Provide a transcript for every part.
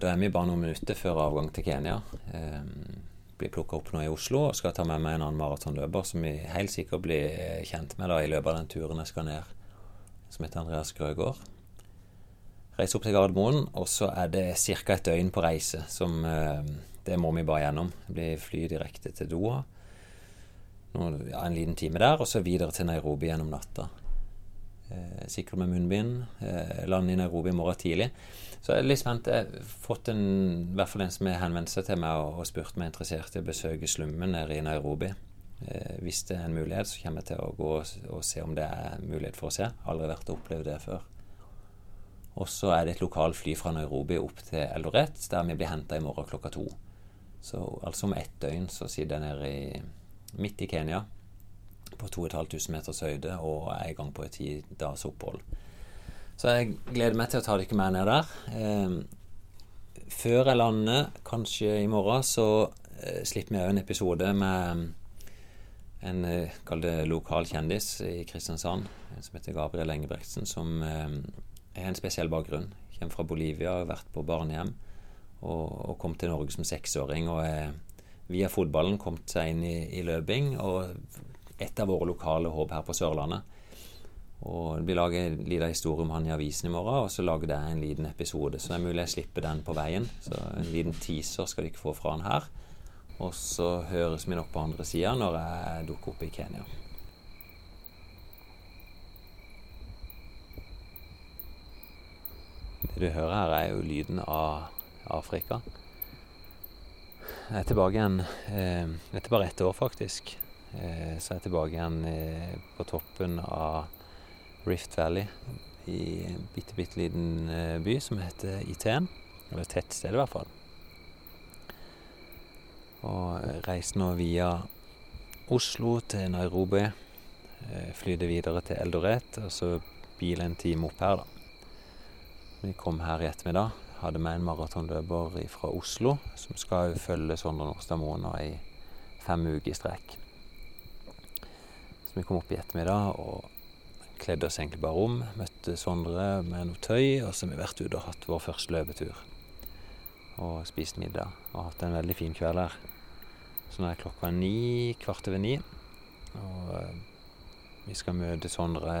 da er vi bare noen minutter før avgang til Kenya. Eh, blir plukka opp nå i Oslo og skal ta med meg en annen maratonløper som vi helt sikkert blir kjent med da i løpet av den turen jeg skal ned, som heter Andreas Grøgaard. Reise opp til Gardermoen, og så er det ca. et døgn på reise. som eh, Det må vi bare gjennom. Det blir fly direkte til Doha. Noen, ja, en liten time der, og så videre til Nairobi gjennom natta. Eh, sikkert med munnbind. Eh, lande i Nairobi i morgen tidlig. Så jeg er litt spent. Jeg har fått en, i hvert fall en som har henvendt seg til meg og, og spurt meg interessert i å besøke slummen nede i Nairobi. Eh, hvis det er en mulighet, så kommer jeg til å gå og, og se om det er mulighet for å se. Aldri vært og opplevd det før. Og så er det et lokalfly fra Nairobi opp til Eldoret, der vi blir henta i morgen klokka to. Så altså om ett døgn så sitter jeg nede i, midt i Kenya på 2500 meters høyde og i gang på et ti dagers opphold. Så jeg gleder meg til å ta dere med ned der. Eh, før jeg lander, kanskje i morgen, så eh, slipper vi òg en episode med en eh, kall det lokal kjendis i Kristiansand, som heter Gabriel Engebrektsen, som eh, har en spesiell bakgrunn. Kommer fra Bolivia, har vært på barnehjem og, og kom til Norge som seksåring. og er via fotballen kommet seg inn i, i løping og et av våre lokale håp her på Sørlandet. Og blir laget en liten historie om han i avisen i morgen, og så lager jeg en liten episode. Så det er mulig jeg slipper den på veien. Så en liten teaser skal du ikke få fra han her. Og så høres vi nok på andre sida når jeg dukker opp i Kenya. Det du hører her, er jo lyden av Afrika. Jeg er tilbake igjen eh, Etter bare ett år, faktisk. Eh, så er jeg tilbake igjen eh, på toppen av Rift Valley i en bitte, bitte liten eh, by som heter Iten. Eller et tettsted, i hvert fall. Og reiser nå via Oslo til Nairobi. flyter videre til Eldoret, og så bil en time opp her, da. Vi kom her i ettermiddag. Hadde med en maratonløper fra Oslo som skal følge Sondre Nordstad Moe i fem uker i strekk. Vi kom opp i ettermiddag og kledde oss egentlig bare om. Møtte Sondre med noe tøy, og så har vi vært ute og hatt vår første løpetur. Og spist middag. Og hatt en veldig fin kveld her. Så nå er klokka ni, kvart over ni. Og eh, vi skal møte Sondre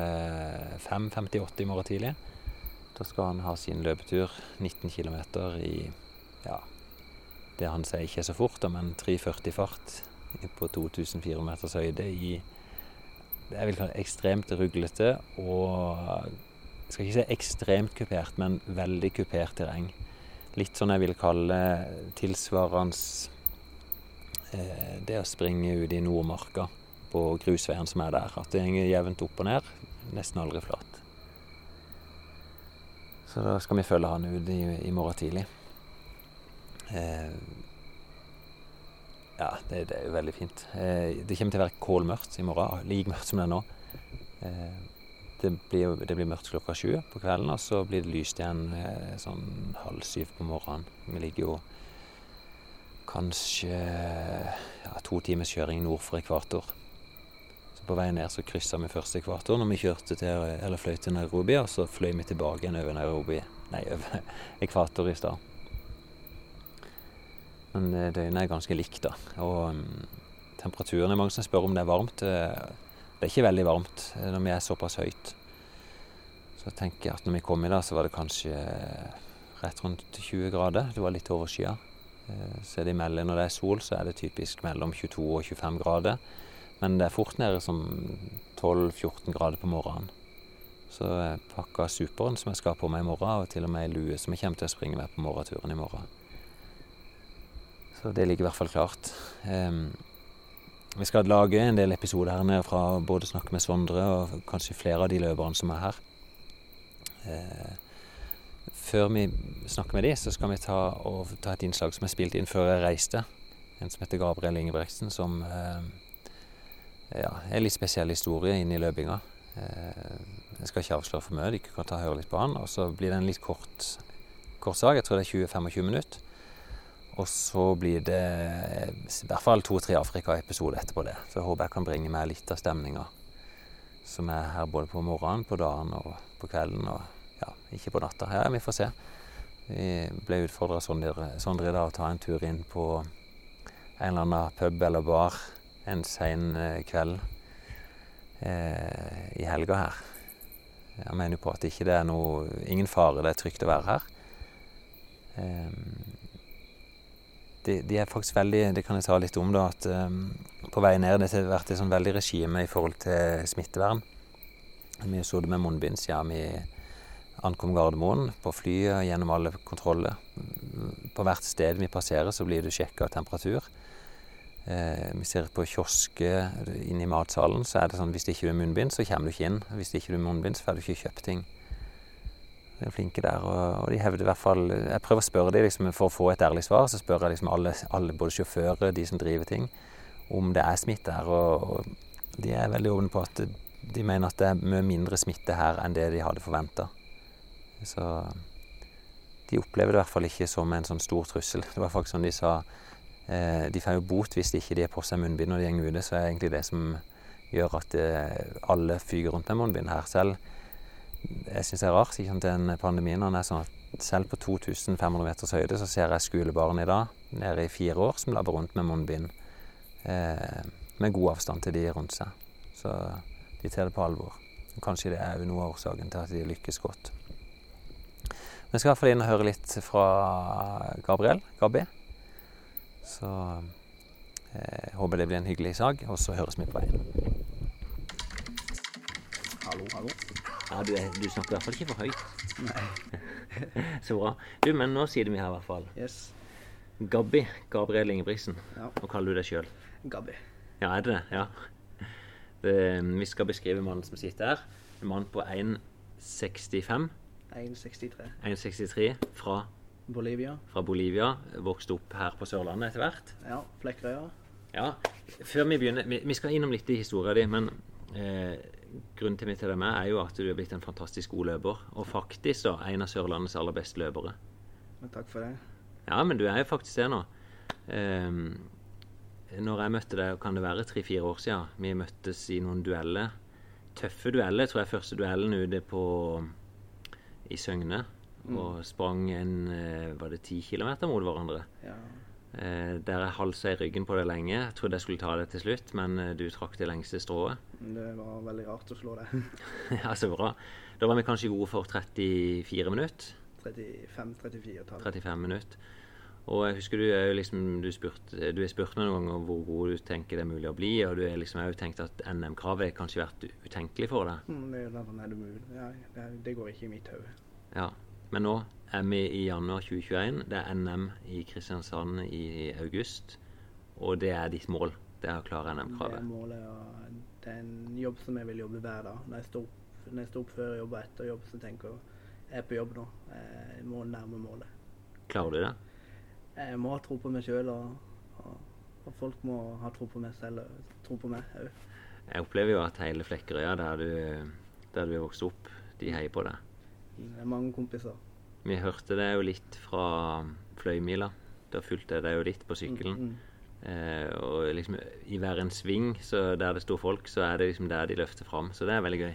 5.58 i morgen tidlig. Da skal han ha sin løpetur, 19 km i ja, det han sier ikke er så fort, men 3,40 fart på 2400 meters høyde i jeg vil kalle ekstremt ruglete og Jeg skal ikke si ekstremt kupert, men veldig kupert terreng. Litt sånn jeg vil kalle tilsvarende eh, det å springe ut i Nordmarka på grusveien som er der. At det går jevnt opp og ned. Nesten aldri flatt. Så da skal vi følge han ut i, i morgen tidlig. Eh, ja, det, det, er veldig fint. Eh, det kommer til å være kålmørkt i morgen, like mørkt som det er nå. Eh, det, blir, det, blir, mørkt klokka sju på kvelden, og så blir det lyst igjen eh, sånn halv syv på morgenen. Vi ligger jo kanskje ja, to timers kjøring nord for ekvator. Så på vei ned så kryssa vi først ekvator når vi kjørte til, eller fløy til Nairobi, og så fløy vi tilbake igjen over Nairobi, nei, over ekvator i stad. Men eh, døgnet er ganske likt, da. Og um, temperaturen er mange som spør om det er varmt. Eh, det er ikke veldig varmt eh, når vi er såpass høyt. Så tenker jeg at når vi kom i dag, så var det kanskje rett rundt 20 grader. Det var litt over. Så er det imellom når det er sol, så er det typisk mellom 22 og 25 grader. Men det er fort nede som 12-14 grader på morgenen. Så jeg pakka superen som jeg skal ha på meg i morgen, og til og med ei lue som jeg kommer til å springe med på morgenturen i morgen. Så det ligger i hvert fall klart. Vi skal lage en del episoder her nede fra både snakke med Sondre og kanskje flere av de løperne som er her. Uh, før vi snakker med de, så skal vi ta, ta, et innslag som er spilt inn før jeg reiste. En som heter Gabriel Ingebrigtsen, som uh, ja, er litt spesiell historie inn i løpinga. Uh, jeg skal ikke avsløre for mye, dere kan ta og høre litt på han. Og så blir det en litt kort, kort sak, jeg tror det er 20-25 minutter. Og så blir det i hvert fall to-tre Afrika-episoder etterpå det. Så jeg håper jeg kan bringe med litt av stemninga som er her både på morgenen, på dagen og på kvelden. Og ja, ikke på natta. Ja, vi får se. Vi ble utfordra Sondre, i dag å ta en tur inn på en eller annen pub eller bar en sen eh, kveld eh, i helga her. Jeg mener jo på at ikke det er noe Ingen fare, det er trygt å være her. Eh, de, de, er faktisk veldig Det kan jeg ta litt om, da. At um, på vei ned det har vært et sånn veldig regime i forhold til smittevern. Vi så det med munnbind siden vi ankom Gardermoen på flyet gjennom alle kontroller. På hvert sted vi passerer, så blir du sjekka temperatur. Eh, vi ser på kiosker inne i matsalen, så er det sånn hvis det ikke er munnbind, så kommer du ikke inn. Hvis det ikke er munnbind, så får du ikke kjøpt ting. De er flinke der, og, og de hevder i hvert fall Jeg prøver å spørre dem liksom, for å få et ærlig svar. Så spør jeg liksom alle, alle, både sjåfører, de som driver ting, om det er smitte her. Og, og de er veldig åpne på at de mener at det er mye mindre smitte her enn det de hadde forventa. Så de opplever det i hvert fall ikke som en sånn stor trussel. Det var faktisk sånn de sa eh, De får jo bot hvis de ikke de har på seg munnbind når de går ute. Så er det egentlig det som gjør at eh, alle fyker rundt med munnbind her. Selv jeg syns det er rart ikke sant, den pandemien er sånn at selv på 2500 meters høyde så ser jeg skolebarn i dag nede i fire år som labber rundt med munnbind eh, med god avstand til de rundt seg. Så de tar det på alvor. Kanskje det er jo noe av årsaken til at de lykkes godt. Vi skal i hvert fall inn og høre litt fra Gabriel, Gabi. Så jeg eh, håper det blir en hyggelig sak, og så høres vi på veien. Hallo, hallo. Ja, du, du, snakker i hvert fall ikke for høyt. Nei. så bra. Du, men nå sitter vi her i hvert fall. Yes. Gabbi Gabriel Ingebrigtsen. Ja. Hva kaller du deg sjøl? Gabbi. Ja, er det det? Ja. Det, vi skal beskrive mannen som sitter her. En mann på 1,65. 1,63. 1,63 fra, Bolivia. fra Bolivia. Vokste opp her på Sørlandet etter hvert. Ja, Flekkerøya. Ja, Før vi begynner Vi, vi skal innom litt i historien din, men eh, grunnen til mitt til med er jo at du er blitt en fantastisk god løper. Og faktisk så en av Sørlandets aller beste løpere. Men takk for det. Ja, men du er jo faktisk det nå. Um, når jeg møtte deg, kan det være tre-fire år siden, vi møttes i noen dueller. Tøffe dueller. tror jeg første duellen ute på i Søgne. Mm. Og sprang en eh, var det ti kilometer mot hverandre. Ja. Eh, der er halsa i ryggen på det lenge. Jeg trodde jeg skulle ta det til slutt, men eh, du trakk det lengste strået. Det var veldig rart å slå det. ja, så bra. Da var vi kanskje gode for 34 minutter. 35-34 35 minutter. Og jeg husker du, liksom, du, spurt, du er spurt noen ganger hvor god du tenker det er mulig å bli, og du har liksom også tenkt at NM-kravet kanskje vært utenkelig for deg. Mm, det, er det, mulig. Ja, det, det, går ikke i mitt hode. Ja. Men nå er vi i januar 2021. Det er NM i Kristiansand i august. Og det er ditt mål? Det er å klare NM-kravet? Det er målet, og det er en jobb som jeg vil jobbe hver dag. Når jeg står opp, når jeg står opp før jobb og etter jobb, så tenker jeg jeg er på jobb nå. Jeg må nærme målet. Klarer du det? jeg må ha tro på meg sjøl, og, og, og, folk må ha tro på meg selv tro på meg òg. Jeg opplever jo at hele Flekkerøya, der du, der du er vokst opp, de heier på deg. Det er mange kompiser. Vi hørte det jo litt fra Fløymila. Da fulgte jeg deg jo litt på sykkelen. Mm, mm. Eh, og liksom i hver en sving så der det står folk, så er det liksom der de løfter fram. Så det er veldig gøy.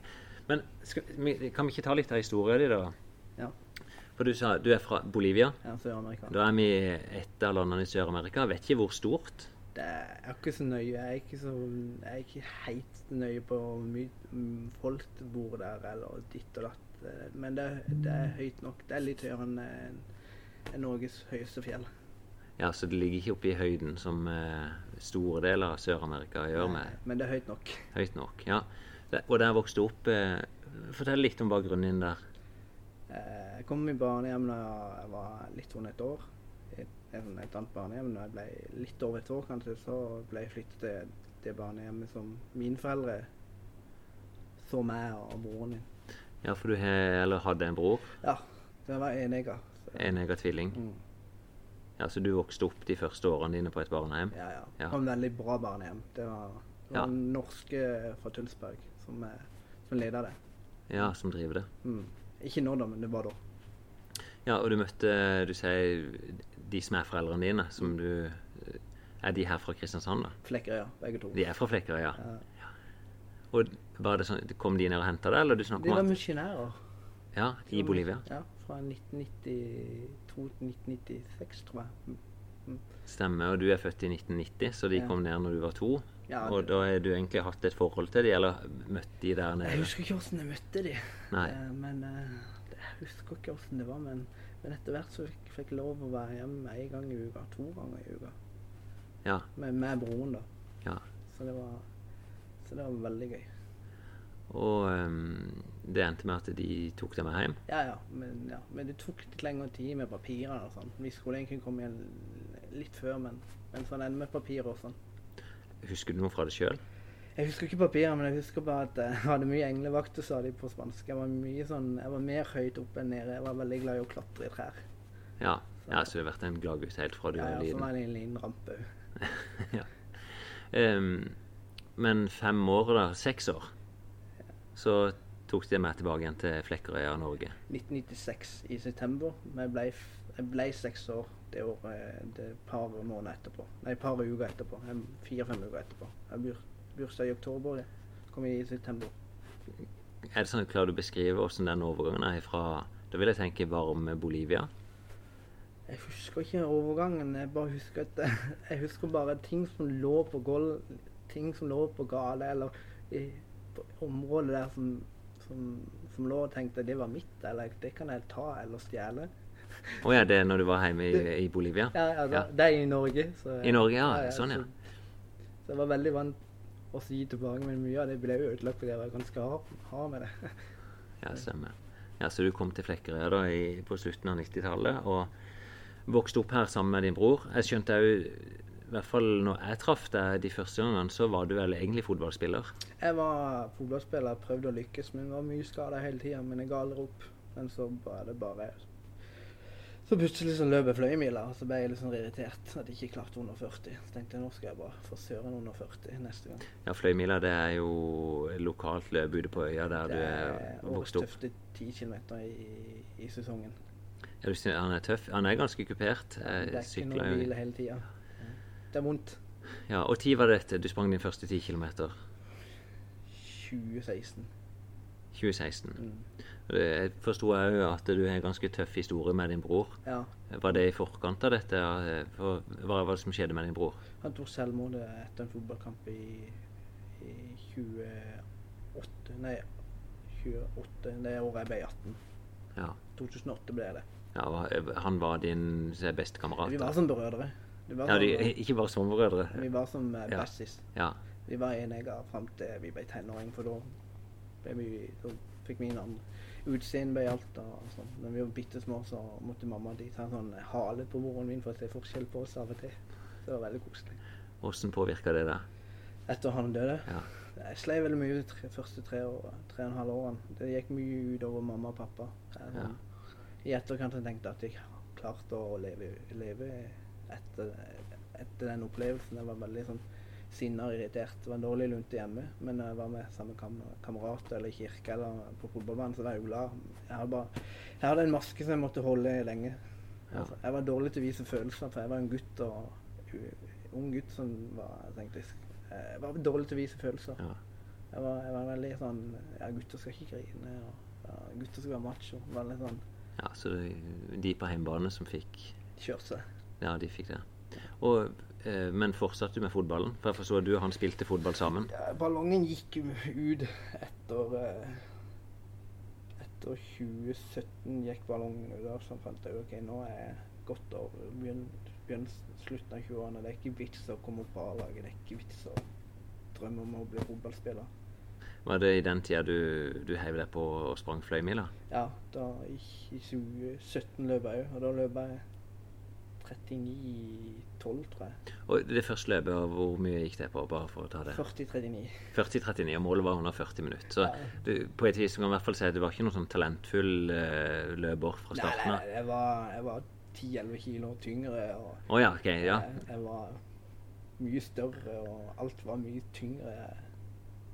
Men skal, kan vi ikke ta litt av historien din, da? Ja. For du sa du er fra Bolivia. Ja, Sør-Amerika. Da er vi et av landene i Sør-Amerika. Vet ikke hvor stort. Det er ikke så nøye. Jeg er ikke, så, jeg er ikke helt nøye på hvor mye folk bor der, eller ditt og datt. Men det, det, er høyt nok. Det er litt høyere enn en Norges høyeste fjell. Ja, Så det ligger ikke oppe i høyden som eh, store deler av Sør-Amerika gjør Nei, med Men det er høyt nok. Høyt nok, ja. Og der vokste du opp. Eh, fortell litt om bakgrunnen din der. Eh, jeg kom i barnehjem da jeg var litt under et år. Et, et annet barnehjem. Da jeg ble litt over et år, kanskje, så ble jeg flyttet til det barnehjemmet som mine foreldre så meg og broren min. Ja, for du he, hadde en bror? Ja. Det var enegga. Enegga tvilling? Mm. Ja, Så du vokste opp de første årene dine på et barnehjem? Ja, ja. Var en veldig bra barnehjem. Det var, det var ja. norske fra Tønsberg som, som leda det. Ja, som driver det. Mm. Ikke nå, da, men det var da. Ja, og du møtte Du sier de som er foreldrene dine, som du Er de her fra Kristiansand, da? Flekkerøya, begge to. De er fra Flekkerøya? Ja. Og var det sånn, Kom de ned og henta deg, eller du De var misjonærer. Ja, i Bolivia. Ja, fra 1992-1996, tror jeg. Stemmer. Og du er født i 1990, så de Ja. kom ned når du var to. Ja, Og da har du egentlig hatt et forhold til de, eller møtt de der nede? Jeg husker ikke hvordan jeg møtte de. Nei. Eh, Men eh, jeg husker ikke hvordan det var. Men, men etter hvert så fikk jeg lov å være hjemme en gang i uka. To ganger i uka. Ja. Med, med broren, da. ja. Så det var, så det var veldig gøy. Og um, det endte med at de tok deg med hjem. Ja, ja. Men, ja. men det tok litt lengre tid med papirene og sånn. Vi skulle egentlig komme igjen litt før, men, men sånn ender med papirer og sånn. Husker du noe fra det sjøl? Jeg husker ikke papirene, men jeg husker bare at jeg hadde mye englevakt, og sa de på spansk. Jeg var mye sånn, jeg var mer høyt oppe enn nede. Jeg var veldig glad i å klatre i trær. Ja. ja, så du har vært en gladgutt helt fra du Ja, var ja, så liten. Ja, det en liten rampe ja. Ehm, men fem år, da, seks år, så tok de meg tilbake igjen til Flekkerøya, Norge. 1996 i september. Jeg ble, jeg ble seks år det året, et par måneder etterpå. Nei, par uker etterpå. Fire-fem uker etterpå. Jeg bursdag i oktober. Ja. Kom i september. Er det sånn, Klarer du å beskrive hvordan den overgangen er fra Da vil jeg tenke varme Bolivia. Jeg husker ikke overgangen. Jeg bare husker at jeg husker bare ting som lå på gulv, ting som lå på gale, eller i området der som, som, som lå og tenkte det var mitt, eller det kan jeg ta eller stjele. Å ja, det er når du var hjemme i, i Bolivia? Ja, altså, Ja. Det er i Norge. Så, I Norge, ja. Sånn, ja. Så, så jeg var veldig vant å si tilbake, men mye av det ble ødelagt fordi jeg var ganske hard, hard med det. Ja, stemmer. Ja, Så du kom til Flekkerøy da i, på slutten av 90-tallet og vokste opp her sammen med din bror. Jeg skjønte jo, i hvert fall når jeg traff deg de første gangene, så var du vel egentlig fotballspiller. Jeg var fotballspiller, prøvde å lykkes, men var mye skada hele tida. Men jeg ga aldri opp. Men så var det bare Så plutselig så løp jeg fløyemila, og så ble jeg litt sånn irritert at jeg ikke klarte under 40. Så tenkte jeg nå skal jeg bare få søren under 40 neste gang. Ja, Fløymila det er jo lokalt løp ute på øya der Det du er er årets vokst opp. tøfte 10 km i, i sesongen. Ja, du synes han er tøff. Han er ganske kupert. Det er ikke noe sykler hvile hele tida. Det er vondt. Ja, Og tid var dette? Du sprang din første 10 km? 2016. 2016. Mm. Jeg forsto òg at du har en ganske tøff historie med din bror. Ja. Var det i forkant av dette? hva var det som skjedde med din bror? Han tok selvmord etter en fotballkamp i, i 28 Nei, 28, det året jeg ble 18. Ja. 2008 ble det. ja han var din beste kamerat? Vi var som brødre. Ja, de, ikke bare som vi var som eh, Ja. bestis. Ja. Vi var enegger fram til vi ble tenåring, for da, vi, fikk vi en annen utseende ble alt. Og sånn. Når vi var bitte små, så måtte mamma de ta en sånn hale på moren min for å se forskjell på oss av og til. Så det var veldig koselig. Hvordan påvirka det deg? Etter han døde Ja. Jeg slei veldig mye de tre, første tre, år, tre og en halv årene. Det gikk mye utover mamma og pappa. Jeg, Ja. sånn, I etterkant har jeg tenkt at jeg klarte å leve, leve etter, etter den opplevelsen. Jeg var veldig sånn sinna og irritert. Det var en dårlig lunte hjemme, men når jeg var med samme kam kamerater eller i kirke eller på fotballbanen, så var jeg jo glad. Jeg hadde, bare, jeg hadde en maske som jeg måtte holde lenge. Ja. Altså, jeg var dårlig til å vise følelser, for jeg var en gutt og ung gutt som var jeg tenkte, jeg var dårlig til å vise følelser. Ja. Jeg var, jeg var veldig sånn Ja, gutter skal ikke grine. Og, ja, gutter skal være macho. Veldig sånn ja, så de på hjemmebane som fikk kjørt seg. Ja, de fikk det. Og, eh, men fortsatte du med fotballen? For jeg forstår at du og han spilte fotball sammen. Ja, ballongen gikk ut etter eh, Etter 2017 gikk ballongen ut. Og så fant jeg ok, nå er godt over slutten av 20-årene. Det er ikke vits å komme på A-laget. Det er ikke vits å drømme om å bli fotballspiller. Var det i den tida du, du heiv deg på og sprang fløymila? Ja, da i, i 2017 løp jeg òg, og da løp jeg 39,12, tror jeg. Og det første løpet, hvor mye gikk det på? Bare for å ta det. 40-39. 40-39, og målet var under 40 minutter. Så Ja. du, på et vis kan man i hvert fall si at du var ikke noen sånn talentfull uh, løper fra starten starten nei, av. jeg var, jeg var 10-11 kilo tyngre. og oh, ja, ok. Ja. jeg, jeg var mye større, og alt var mye tyngre.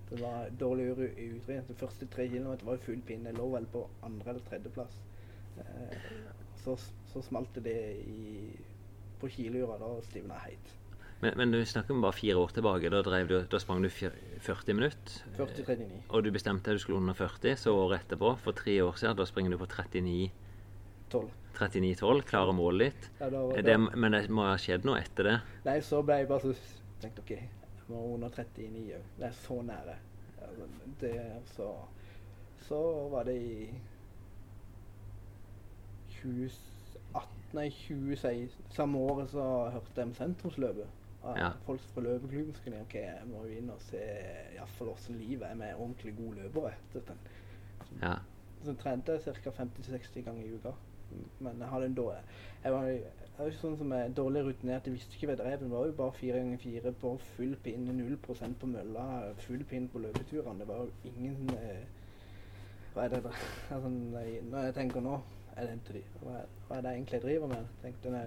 Det var dårlig utredning. De første tre kilometerne var full pinne. Jeg lå vel på andre- eller tredjeplass. Så, så smalt det i, på kilura. Da stivna jeg heit. Men, men du snakker om bare fire år tilbake. Da, drev du, da sprang du 40 minutter. 40-39. Og du bestemte at du skulle under 40, så året etterpå, for tre år siden, da springer du på 39 12. 39-12. Klarer målet ditt. Ja, da, Det, da, men det må ha skjedd noe etter det. nei, så ble jeg bare så tenkte OK, jeg må under 39 òg. Det er så nære. Altså, det så Så var det i 2018, nei 2016 Samme året så hørte jeg om sentrumsløpet. Ja. Folk fra løpeklubben skulle OK, jeg må jo inn og se iallfall åssen livet er med ordentlig gode løpere. Så Ja. Så trente jeg ca. 50-60 ganger i uka. Men jeg hadde en dårlig Jeg var, jeg var jo sånn som er dårlig rutinert. Jeg visste ikke hva jeg drev med. Det var jo bare fire ganger fire på full pinne, null prosent på mølla, full pinne på løpeturene. Det var jo ingen eh, Hva er det der? altså, Når jeg tenker nå er det, dri- hva, er, hva er det jeg egentlig driver med? Tenkte nei,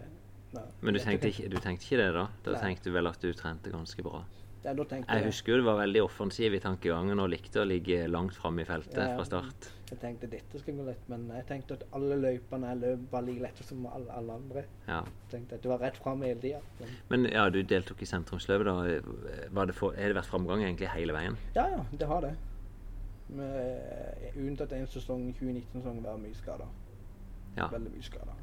nei, Men du tenkte, ikke, du tenkte ikke det da? Da Nei. tenkte du vel at du trente ganske bra? Ja, da tenkte Jeg husker jo du var veldig offensiv i tankegangen og likte å ligge langt framme i feltet Ja, ja. fra start. Jeg tenkte dette skal gå lett, men jeg tenkte at alle løypene jeg løp var like lette som alle, alle andre. Ja. Jeg tenkte at Du var rett framme hele tida. Men Men ja, du deltok i sentrumsløpet. da. Har det det vært framgang egentlig hele veien? Ja, ja, det har det. Med, unntatt en sesong, 2019-sesongen, var mye skada. Ja. Veldig mye skada.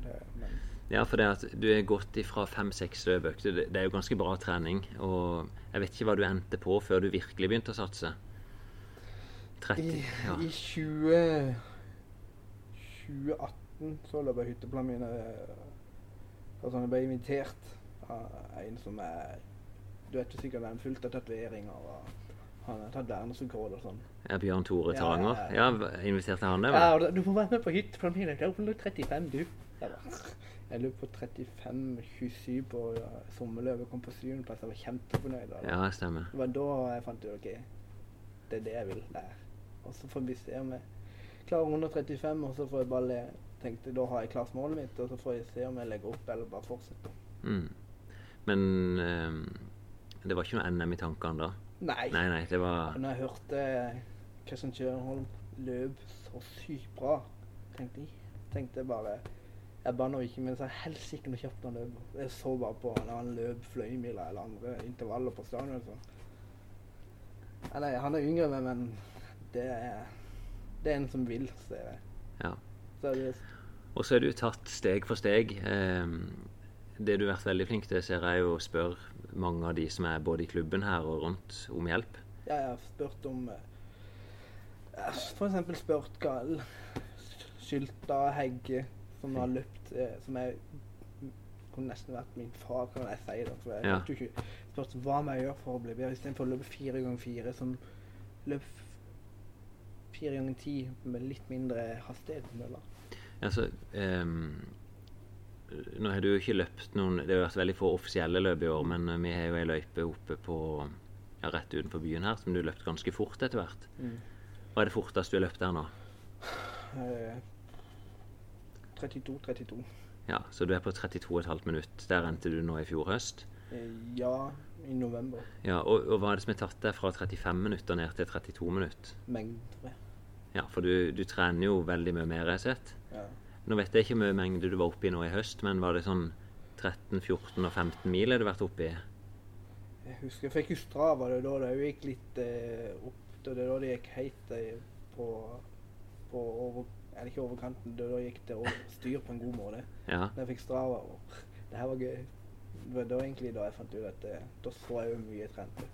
Ja, for det at du er gått ifra fem-seks løpøkter, det, det er jo ganske bra trening. Og jeg vet ikke hva du endte på før du virkelig begynte å satse. 30 i, ja. i 20, 2018 så løp jeg hytteplanen min altså Jeg ble invitert av en som er Du vet jo sikkert hvem fullt av tatoveringer. og Han har tatt verdensrekord og sånn. ja, Bjørn Tore Taranger. ja, inviterte han deg? Ja, og da- du må være med på hytt min. Jeg løp 35, du. Jeg, bare, jeg løp på 35-27 på ja, sommerløpet. Kom på syvendeplass. Jeg var kjempefornøyd. og Ja, stemmer. Det var da jeg fant ut ok, det er det jeg vil lære. Og så får vi se om jeg klarer under 35, og så får jeg bare le. tenkte da har jeg klart målet mitt, og så får jeg se om jeg legger opp eller bare fortsetter. Mm. Men ehm, det var ikke noe NM i tankene da? Nei. Nei, nei, det var Når jeg hørte Kristian Kjørholm løp så sykt bra, tenkte jeg, tenkte bare Jeg banner ikke, men så helst helsike noe kjapt han løp. Jeg så bare på når han løp fløymila eller andre intervaller på stadion. Nei, han er yngre men det er, det er en som vil, ser jeg. Ja. Seriøst. Og så er du tatt steg for steg. Ehm, det du har vært veldig flink til, ser jeg jo å spørre mange av de som er både i klubben her og rundt, om hjelp. Ja, jeg har spurt om F.eks. For eksempel spurt Gal Skylta Hegge, som har løpt eh, Som er kunne nesten vært min far, kan jeg si. da, for jeg Ja. ikke spurt hva må jeg gjøre for å bli bedre, istedenfor å løpe fire ganger fire, som løp fire ganger ti med litt mindre hastighet på mølla. Altså, ehm, nå har du jo ikke løpt noen Det har vært veldig få offisielle løp i år, men eh, vi har jo ei løype oppe på ja, rett utenfor byen her som du løpt ganske fort etter hvert. Mm. Hva er det forteste du har løpt der nå? Eh, 32-32. Ja, Så du er på 32,5 minutt. Der endte du nå i fjor høst. Eh, ja, i november. Ja, og, og hva er det som har tatt deg fra 35 minutter ned til 32 minutter? Mengder. Ja, for du, du trener jo veldig mye mer, har jeg sett. Ja. Nå vet jeg ikke hvor mye mengde du var oppe i nå i høst, men var det sånn 13, 14 og 15 mil har du vært oppe i? Jeg husker jeg fikk jo Strava, det da det gikk litt eh, opp. Det var da det gikk helt eh, på, på over, eller ikke overkanten, det var da gikk det over styr på en god måte. Ja. Da jeg fikk Strava, og det her var gøy. Det var da egentlig da jeg fant ut at eh, da så jeg jo mye trente.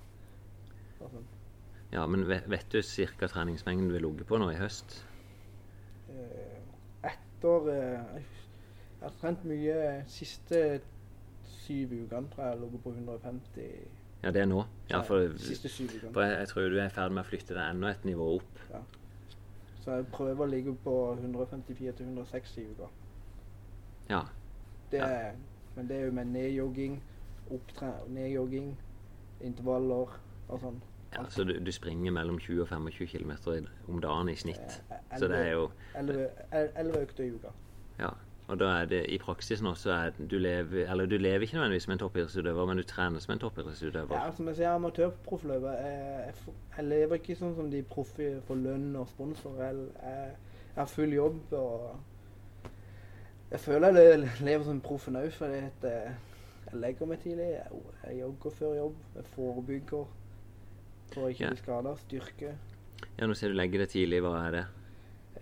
Sånn. ja, men vet, vet du cirka treningsmengden du har ligget på nå i høst? Eh, etter eh, Jeg har trent mye siste syv ukene, tror jeg jeg lå på 150. Ja, det er nå. Ja, for, siste syv ukene. for jeg, jeg tror du er i ferd med å flytte deg enda et nivå opp. Ja. Så jeg prøver å ligge på 154-160 i uka. Ja. Det Ja. er, men det er jo med nedjogging, nedjogging, intervaller og sånn. Ja så du, du springer mellom 20 og 25 km om dagen i snitt. Eh, Så det er jo Elleve el- økter i uka. Ja. Og da er det i praksis nå så er du lever Eller du lever ikke nødvendigvis som en toppidrettsutøver, men du trener som en toppidrettsutøver. Ja, som jeg sier, amatørproffløper. Jeg, jeg, jeg lever ikke sånn som de proffe for lønn og sponsor. Jeg, jeg, jeg har full jobb og Jeg føler jeg lever som proffen òg, fordi eh, Jeg legger meg tidlig. Jeg, jeg jogger før jobb. Jeg forebygger for å ikke Ja. bli skada. Styrke. Ja, nå ser du legger det tidlig. Hva er det?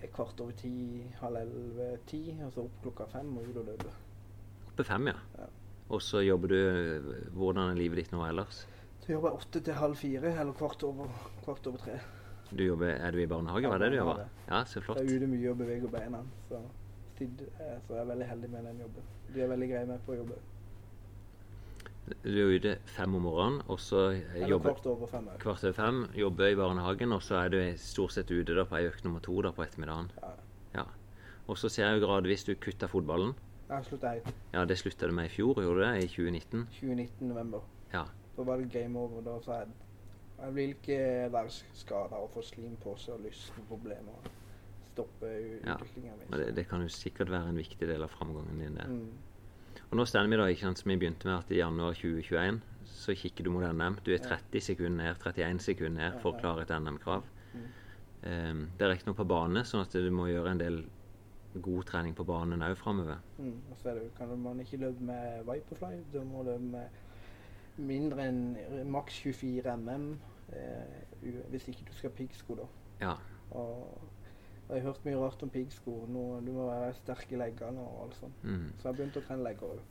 Eh, Kvart over ti, halv elleve, ti. Og så opp klokka fem og ut og løpe. Oppe fem, ja. Ja. Og så jobber du Hvordan er livet ditt nå ellers? Så jobber jeg åtte til halv fire, eller kvart over, kvart over tre. Du jobber, er du i barnehage? Hva er det du jobber? Ja, så flott. Jeg er ute mye og beveger beina. Så, eh, så jeg er veldig heldig med den jobben. De er veldig greie med på å jobbe. Du er ute fem om morgenen, og så jobber kvart over fem kvart over fem, jobber i barnehagen, og så er du stort sett ute da på ei økt nummer to da på ettermiddagen. Ja. Ja. Og så ser jeg jo gradvis du kutter fotballen. Jeg slutta i Ja, det slutta du med i fjor, gjorde du det? I 2019? 2019 november. Ja. Da var det game over. Da sa jeg jeg vil ikke være skada og få slim på seg og lystproblemer. Stoppe u- Ja. utviklingen min. Ja. det, det kan jo sikkert være en viktig del av framgangen din, det. Mm. Og nå står vi da, ikke sant, som vi begynte med, at i januar 2021 så kikker du mot NM. Du er 30 sekunder ned, 31 sekunder ned for å klare et NM-krav. Um, det er riktignok på bane, sånn at du må gjøre en del god trening på banen òg framover. Mm. Og så er det, kan man ikke løpe med Viperfly. Da må du løpe med mindre enn maks 24 mm. Eh, hvis ikke du skal piggsko, da. Ja. Og jeg har hørt mye rart om piggsko. og Du må være sterk i leggene og alt sånt. Mm. Så jeg har begynt å trene legger òg.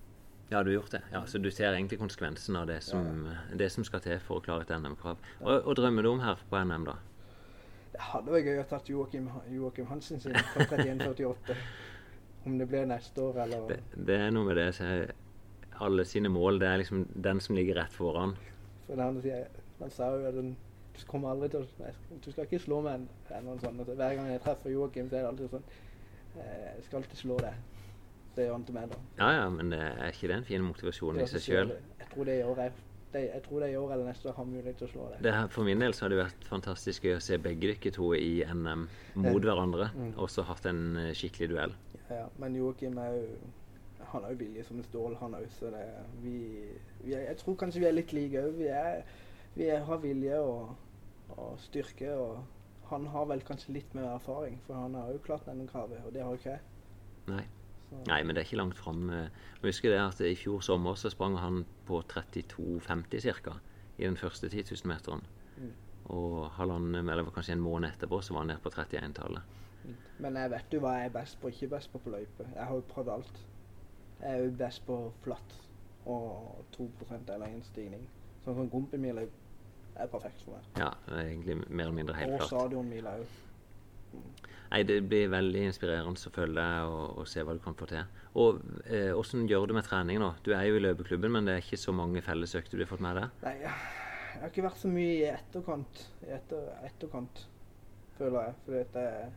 Ja, du har gjort det. Ja, så du ser egentlig konsekvensen av det som, det som skal til for å klare et NM-krav. Og, og drømmer du om her på NM, da? Det hadde vært gøy å tatt Joakim, Joakim Hansen sin fra 31,48. Om det blir neste år eller Det, det er noe med det så Alle sine mål, det er liksom den som ligger rett foran. For det han sa jo at den, kommer aldri til å Du skal ikke slå meg eller noe sånt. Altså, hver gang jeg treffer Joakim, så er det alltid sånn eh, Jeg skal alltid slå deg. Det gjør han til meg, da. Ja, ja, men er ikke det en fin motivasjon i er seg sjøl? Jeg tror det i år er det, jeg tror det i år eller neste år har mulighet til å slå deg. Det her, for min del så har det vært fantastisk gøy å se begge dere to i NM mot hverandre, Mm. og så hatt en eh, skikkelig duell. Ja, ja. Men Joakim er jo Han har jo vilje som en stål, han òg, så det vi, vi er, Jeg tror kanskje vi er litt like òg. Vi, er, vi er, har vilje og, og styrke, og han har vel kanskje litt mer erfaring, for han har jo klart denne kravet, og det har jo ikke jeg. Nei. Nei, men det er ikke langt fram. eh. Husker det at i fjor sommer så sprang han på 32,50 ca. i den første 10 000 meteren. Mm. Og halvannen, eller kanskje en måned etterpå så var han nede på 31-tallet. Men jeg vet jo hva jeg er best på, ikke best på på løype. Jeg har jo prøvd alt. Jeg er jo best på flatt og 2% eller en stigning. Sånn som Gompemila er perfekt for meg. Ja, det er egentlig mer eller mindre helt Og klart. stadionmila òg. Nei, Det blir veldig inspirerende å følge deg og, og se hva du kan få til. Og eh, Hvordan gjør du med trening nå? Du er jo i løpeklubben, men det er ikke så mange fellesøkter du har fått med deg? Nei, jeg har ikke vært så mye i etterkant, i etter, etterkant føler jeg. Fordi at jeg,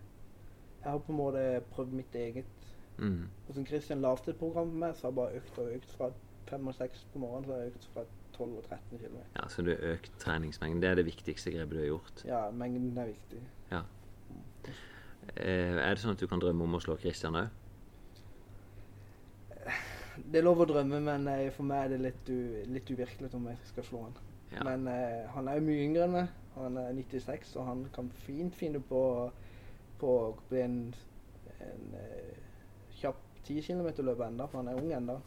jeg har på en måte prøvd mitt eget. Mm. Og som Kristian lavte et program med meg, så har jeg bare økt og økt. Fra fem og seks på morgenen så har jeg økt fra 12 og 13 km. Ja, Så du har økt treningsmengden. Det er det viktigste grepet du har gjort. Ja, mengden er viktig. Ja. Eh, er det sånn at du kan drømme om å slå Christian òg? Det er lov å drømme, men eh, for meg er det litt, litt uvirkelig om jeg skal slå han. Ja. Men eh, han er jo mye yngre enn meg. Han er 96, og han kan fint finne på, på å bli en, en eh, kjapp 10 km-løper enda, for han er ung enda.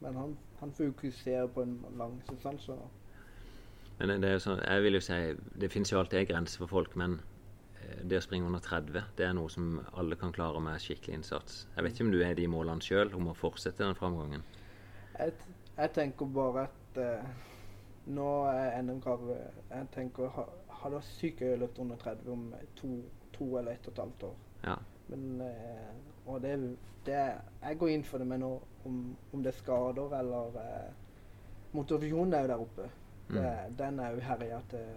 Men han, han fokuserer på en lang substans. Men det, det er jo sånn, jeg vil jo si Det finnes jo alltid en grense for folk, men eh, det å springe under 30 det er noe som alle kan klare med skikkelig innsats. Jeg vet ikke om du er de målene sjøl om å fortsette den framgangen. Jeg, jeg tenker bare at eh, nå er NM-kravet Jeg tenker ha, Hadde vært sykt gøy å løpe under 30 om to, to eller ett og et halvt år. Ja. Men eh, Og det, det Jeg går inn for det, men om, om det er skader eller eh, Motivasjonen er jo der oppe. Det, den er jo herja til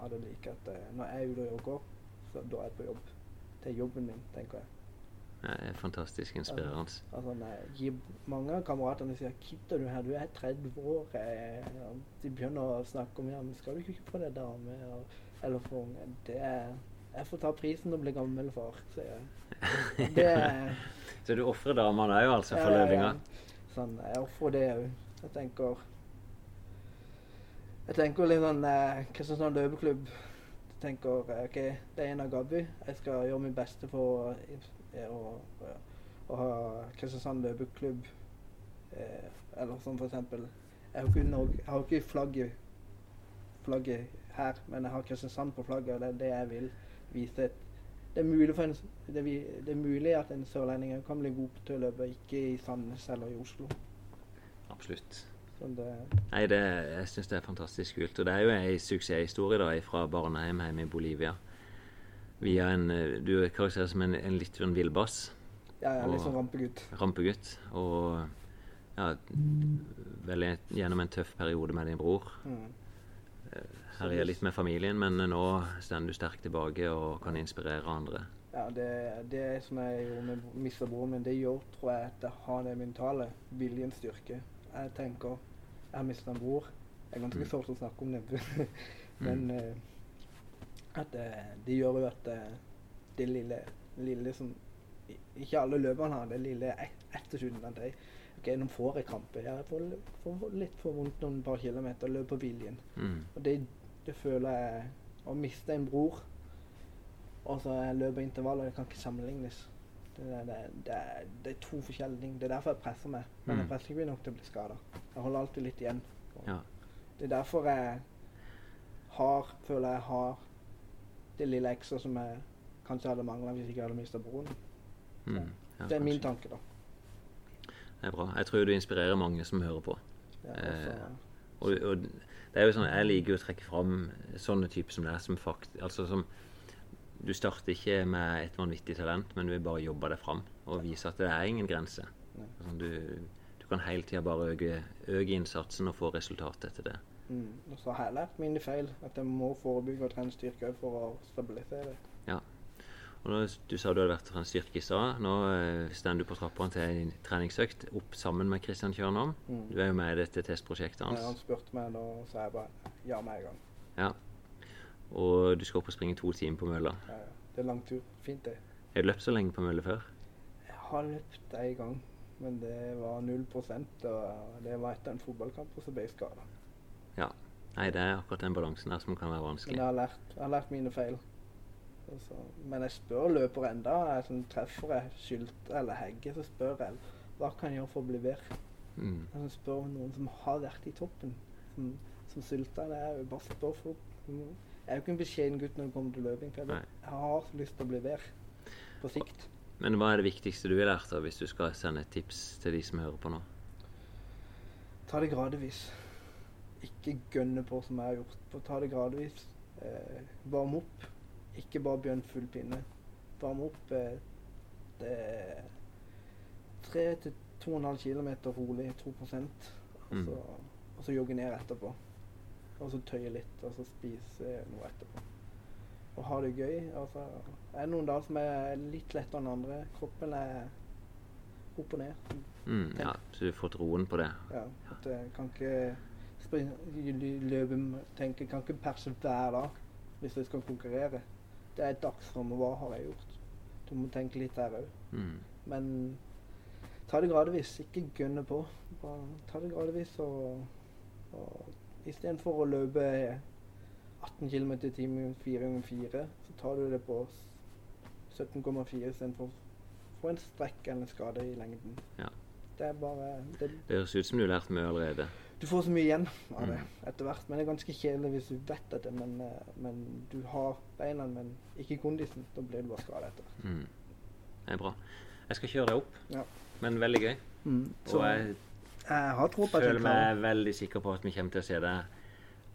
av det like at eh, når jeg er ute og jogger, så da er jeg på jobb. Det er jobben min, tenker jeg. Det er fantastisk inspirerende. Altså, altså, mange av kameratene sier 'Kidder du her, du er 30 år.' De begynner å snakke om 'Ja, men skal du ikke få deg dame?' Eller for unge. Det er Jeg får ta prisen og bli gammel far, sier jeg. Det Så du ofrer damene òg, altså, for ja, ja, ja. Sånn, jeg ofrer det òg. Jeg tenker Jeg tenker litt sånn eh, Kristiansand løpeklubb. Tenker eh, OK, det er en av Gabby. Jeg skal gjøre mitt beste for å, å, å ha Kristiansand løpeklubb eh, Eller sånn for eksempel Jeg har ikke, jeg har ikke flagget, flagget her, men jeg har Kristiansand på flagget, og det er det jeg vil vise. Et, det, er mulig en, det, det er mulig at en sørlending kan bli god til å løpe, ikke i Sandnes eller i Oslo. Absolutt. Det, Nei, det, jeg syns det er fantastisk kult. Og det er jo ei suksesshistorie da, fra barnehjem hjemme i Bolivia. Via en eh, Du karakteriserer som en, en litt sånn villbass. ja, er litt sånn rampegutt. Rampegutt. Og ja, veldig gjennom en tøff periode med din bror. Mm. Herja litt med familien, men nå står du sterkt tilbake og kan inspirere andre. Ja, det, det som jeg gjorde med mista broren min, det gjør, tror jeg, at jeg har det mentale. Viljens styrke. Jeg tenker Jeg har mista en bror. Det er ganske Mm. sårt å snakke om det. Men eh, at det, det gjør jo at eh, det lille, lille som Ikke alle løperne har det lille et- etterskuddet. At jeg, ok, nå får jeg krampe. Jeg får, får litt for vondt noen par kilometer. Løp på viljen. Mm. Og det, det føler jeg Å miste en bror og så jeg løper intervaller, det kan ikke sammenlignes. Det, det, det, det er to forskjellige ting. Det er derfor jeg presser meg. Men jeg Mm. presser ikke nok til å bli skada. Jeg holder alltid litt igjen. Og Ja. Det er derfor jeg har, føler jeg har det lille ekstra som jeg kanskje hadde mangla hvis jeg ikke hadde mista broren. Mm. Ja, det er min tanke, da. Det er bra. Jeg tror du inspirerer mange som hører på. Ja, Eh, altså, Og, og det er jo sånn, Jeg liker jo å trekke fram sånne typer som det er, som fakt, altså som Du starter ikke med et vanvittig talent, men du vil bare jobbe deg fram og vise at det er ingen grense. Sånn, du, du kan hele tida bare øke, øke innsatsen og få resultat etter det. mm. Og så har jeg lært mine feil. At jeg må forebygge og trene styrke for å stabilisere. Og nå, Du sa du hadde vært en styrke i stad. Nå eh, står du på trappene til en treningsøkt opp sammen med Kristian Kjørnholm. Mm. Du er jo med i dette testprosjektet hans. Ja, han spurte meg, da sa jeg bare ja med en gang. Ja. Og du skal opp og springe to timer på mølla. Ja, ja. Det er lang tur. Fint, det. Har du løpt så lenge på mølle før? Jeg har løpt en gang, men det var null prosent. og det var etter en fotballkamp, og så ble jeg skada. Nei, det er akkurat den balansen der som kan være Men vanskelig. jeg har lært, jeg har lært mine feil. Så, men jeg spør løper enda. Jeg sånn, treffer jeg Sylte eller Hegge, så spør jeg hva kan jeg gjøre for å bli bedre. Mm. Jeg spør noen som har vært i toppen, som, som Sylta. Det er Jeg bare spør for. Jeg er jo ikke en beskjeden gutt når det kommer til løping. Jeg, har lyst til å bli bedre på sikt. Men hva er det viktigste du har lært av hvis du skal sende et tips til de som hører på nå? Ta det gradvis. Ikke gønne på som jeg har gjort. Ta det gradvis. Eh, varm opp. Ikke bare Bjørn full pinne. Varme opp eh, det er tre til to og en halv kilometer rolig, 2 og så, Mm. og så jogge ned etterpå. Og så tøye litt, og så spise noe etterpå. Og ha det gøy. Altså, det er noen dager som er litt lettere enn andre. Kroppen er opp og ned. Mm, ja, så du har fått roen på det. Ja, at jeg kan ikke springe, løpe tenke, kan ikke perse hver dag hvis jeg skal konkurrere. Det er dagsramme. Hva har jeg gjort? Du må tenke litt der òg. Mm. Men ta det gradvis. Ikke gønne på. Bare ta det gradvis og, og Istedenfor å løpe 18 km i timen 4 ganger 4, så tar du det på 17,4 istedenfor få en strekk eller en skade i lengden. Ja. Det er bare det, Det høres ut som du har lært mye allerede. Du får så mye igjen av det Mm. etter hvert. Men det er ganske kjedelig hvis du vet dette, men, eh, men du har beina, men ikke kondisen. Da blir du bare skadet etter hvert. Mm. Det er bra. Jeg skal kjøre deg opp, Ja. men veldig gøy. Så Og jeg jeg har tro på at føler meg veldig sikker på at vi kommer til å se det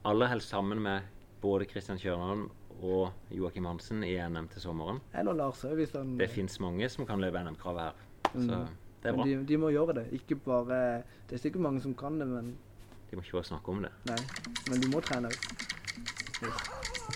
aller helst sammen med både Kristian Kjørnan og Joakim Hansen i NM til sommeren. Eller Lars hvis han Det fins mange som kan løpe NM-kravet her, så Mm. det er Men bra. De, de må gjøre det. Ikke bare Det er sikkert mange som kan det, men De må ikke bare snakke om det. nei. Men du må trene òg.